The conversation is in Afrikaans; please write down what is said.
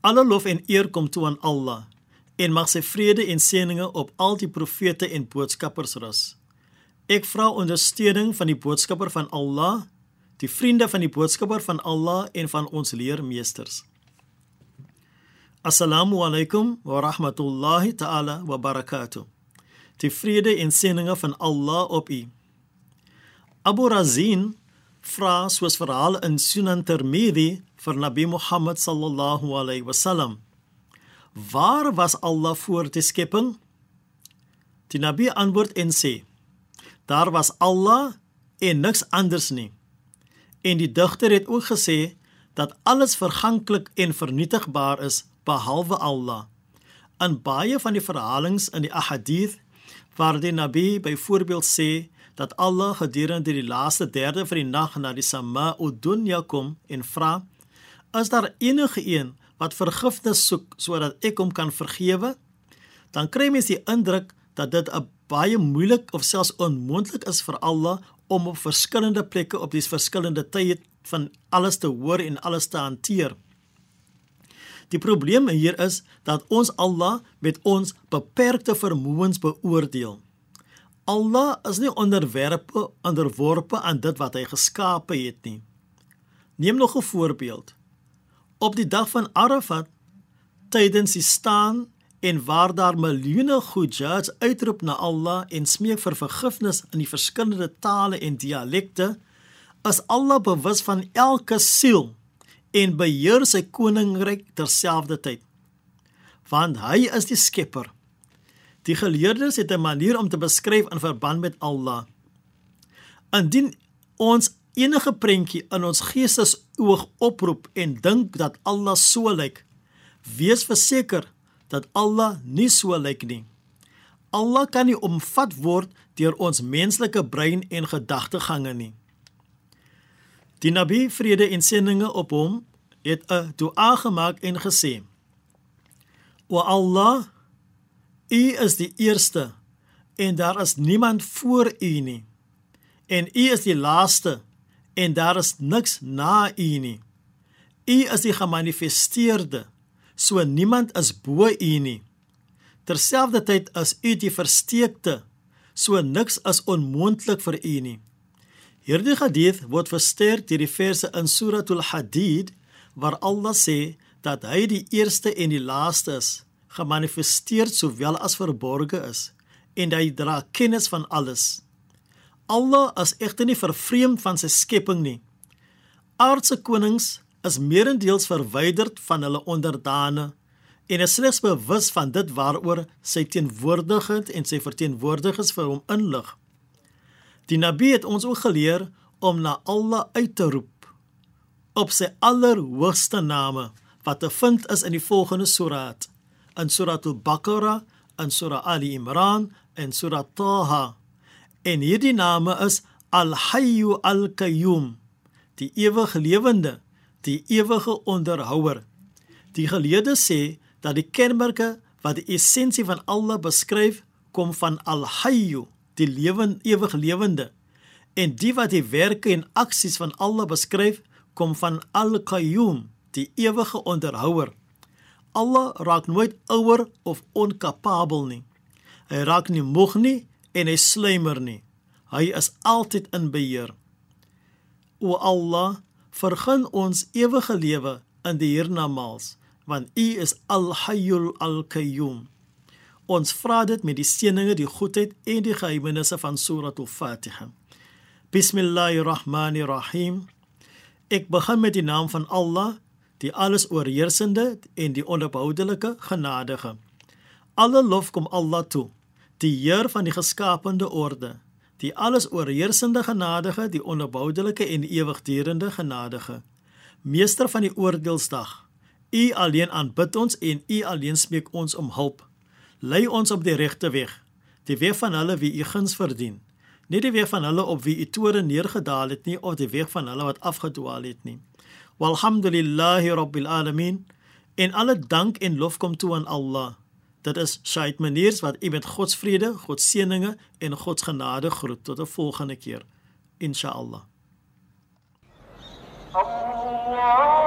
Alle lof en eer kom toe aan Allah en mag sy vrede en seëninge op al die profete en boodskappers rus. Ek vra ondersteuning van die boodskapper van Allah, die vriende van die boodskapper van Allah en van ons leermeesters. Assalamu alaykum wa rahmatullahi ta'ala wa barakatuh. Die vrede en seëninge van Allah op u. Abu Razin vra soos verhaal in Sunan Tirmidhi vir Nabi Muhammad sallallahu alayhi wasallam. Waar was Allah voor die skepping? Die Nabi antwoord en sê: Daar was Allah en niks anders nie. En die digter het ook gesê dat alles verganklik en vernietigbaar is behalwe Allah. In baie van die verhalings in die ahadith waar die Nabi byvoorbeeld sê dat Allah gedurende die laaste derde van die nag na die Sama'u Dunya kom en vra: "Is daar enige een wat vergifnis soek sodat ek hom kan vergewe?" Dan kry mens die indruk dat dit 'n baie moeilik of selfs onmoontlik is vir Allah om op verskillende plekke op die verskillende tye van alles te hoor en alles te hanteer. Die probleem hier is dat ons Allah met ons beperkte vermoëns beoordeel. Allah is nie onderwerpe onderworpe aan dit wat hy geskape het nie. Neem nog 'n voorbeeld. Op die dag van Arafat tydens die staan en waar daar miljoene hujjaj uitroep na Allah en smeek vir vergifnis in die verskillende tale en dialekte, is Allah bewus van elke siel en beheer sy koninkryk terselfdertyd. Want hy is die skepper. Die geleerdes het 'n manier om te beskryf in verband met Allah. Indien ons enige prentjie in ons geestesoog oproep en dink dat Allah so lyk, wees verseker dat Allah nie so lyk nie. Allah kan nie omvat word deur ons menslike brein en gedagtegange nie. Die Nabi vrede en seëninge op hom het 'n dua gemaak en gesê: "O Allah, U is die eerste en daar is niemand voor U nie. En U is die laaste en daar is niks na U nie. U is die gemanifesteerde, so niemand is bo U nie. Terselfdertyd is U die versteekte, so niks is onmoontlik vir U nie." Hierdie hadith word versterk deur die verse in Suratul Hadid waar Allah sê dat hy die eerste en die laaste is, gemanifesteer sowel as verborge is en hy dra kennis van alles. Allah is egter nie vervreemd van sy skepping nie. Aardse konings is meerendeels verwyderd van hulle onderdane en is slegs bewus van dit waaroor sy teenwoordigheid en sy verteenwoordigers vir hom inlig. Die Nabi het ons ook geleer om na Allah uit te roep op sy allerhoogste name wat te vind is in die volgende surat in Surat al-Baqarah, in Surah Ali Imran en Surah Taha. En hierdie name is Al-Hayyu Al-Qayyum, die ewig lewende, die ewige onderhouer. Die geleerdes sê dat die kenmerke wat die essensie van Allah beskryf, kom van Al-Hayyu, die lewend ewig lewende. En die wat die werke en aksies van Allah beskryf, kom van Al-Qayyum, die ewige onderhouer. Allah raak nooit ouer of onkapabel nie. Hy raak nie moeg nie en hy slymer nie. Hy is altyd in beheer. O Allah, vergun ons ewige lewe in die hiernamaals, want U is Al-Hayyul Al-Qayyum. Ons vra dit met die seëninge, die goedheid en die geheimenisse van Surah Al-Fatiha. Bismillahirrahmanirrahim. Ek begin met die naam van Allah, die alles oorheersende en die onophoudelike genadige. Alle lof kom Allah toe, die Heer van die geskapende orde, die alles oorheersende genadige, die onophoudelike en ewigdurende genadige, meester van die oordeelsdag U alleen aanbid ons en U alleen smeek ons om hulp. Lei ons op die regte weg, die weg van hulle wie U guns verdien. Nie die weg van hulle op wie U toore neergedaal het nie of die weg van hulle wat afgedwaal het nie. Walhamdulillahi Rabbil Alamin. En alle dank en lof kom toe aan Allah. Dit is Shaid Maniers wat u met God se vrede, God se seëninge en God se genade groet tot 'n volgende keer. Inshallah. Allah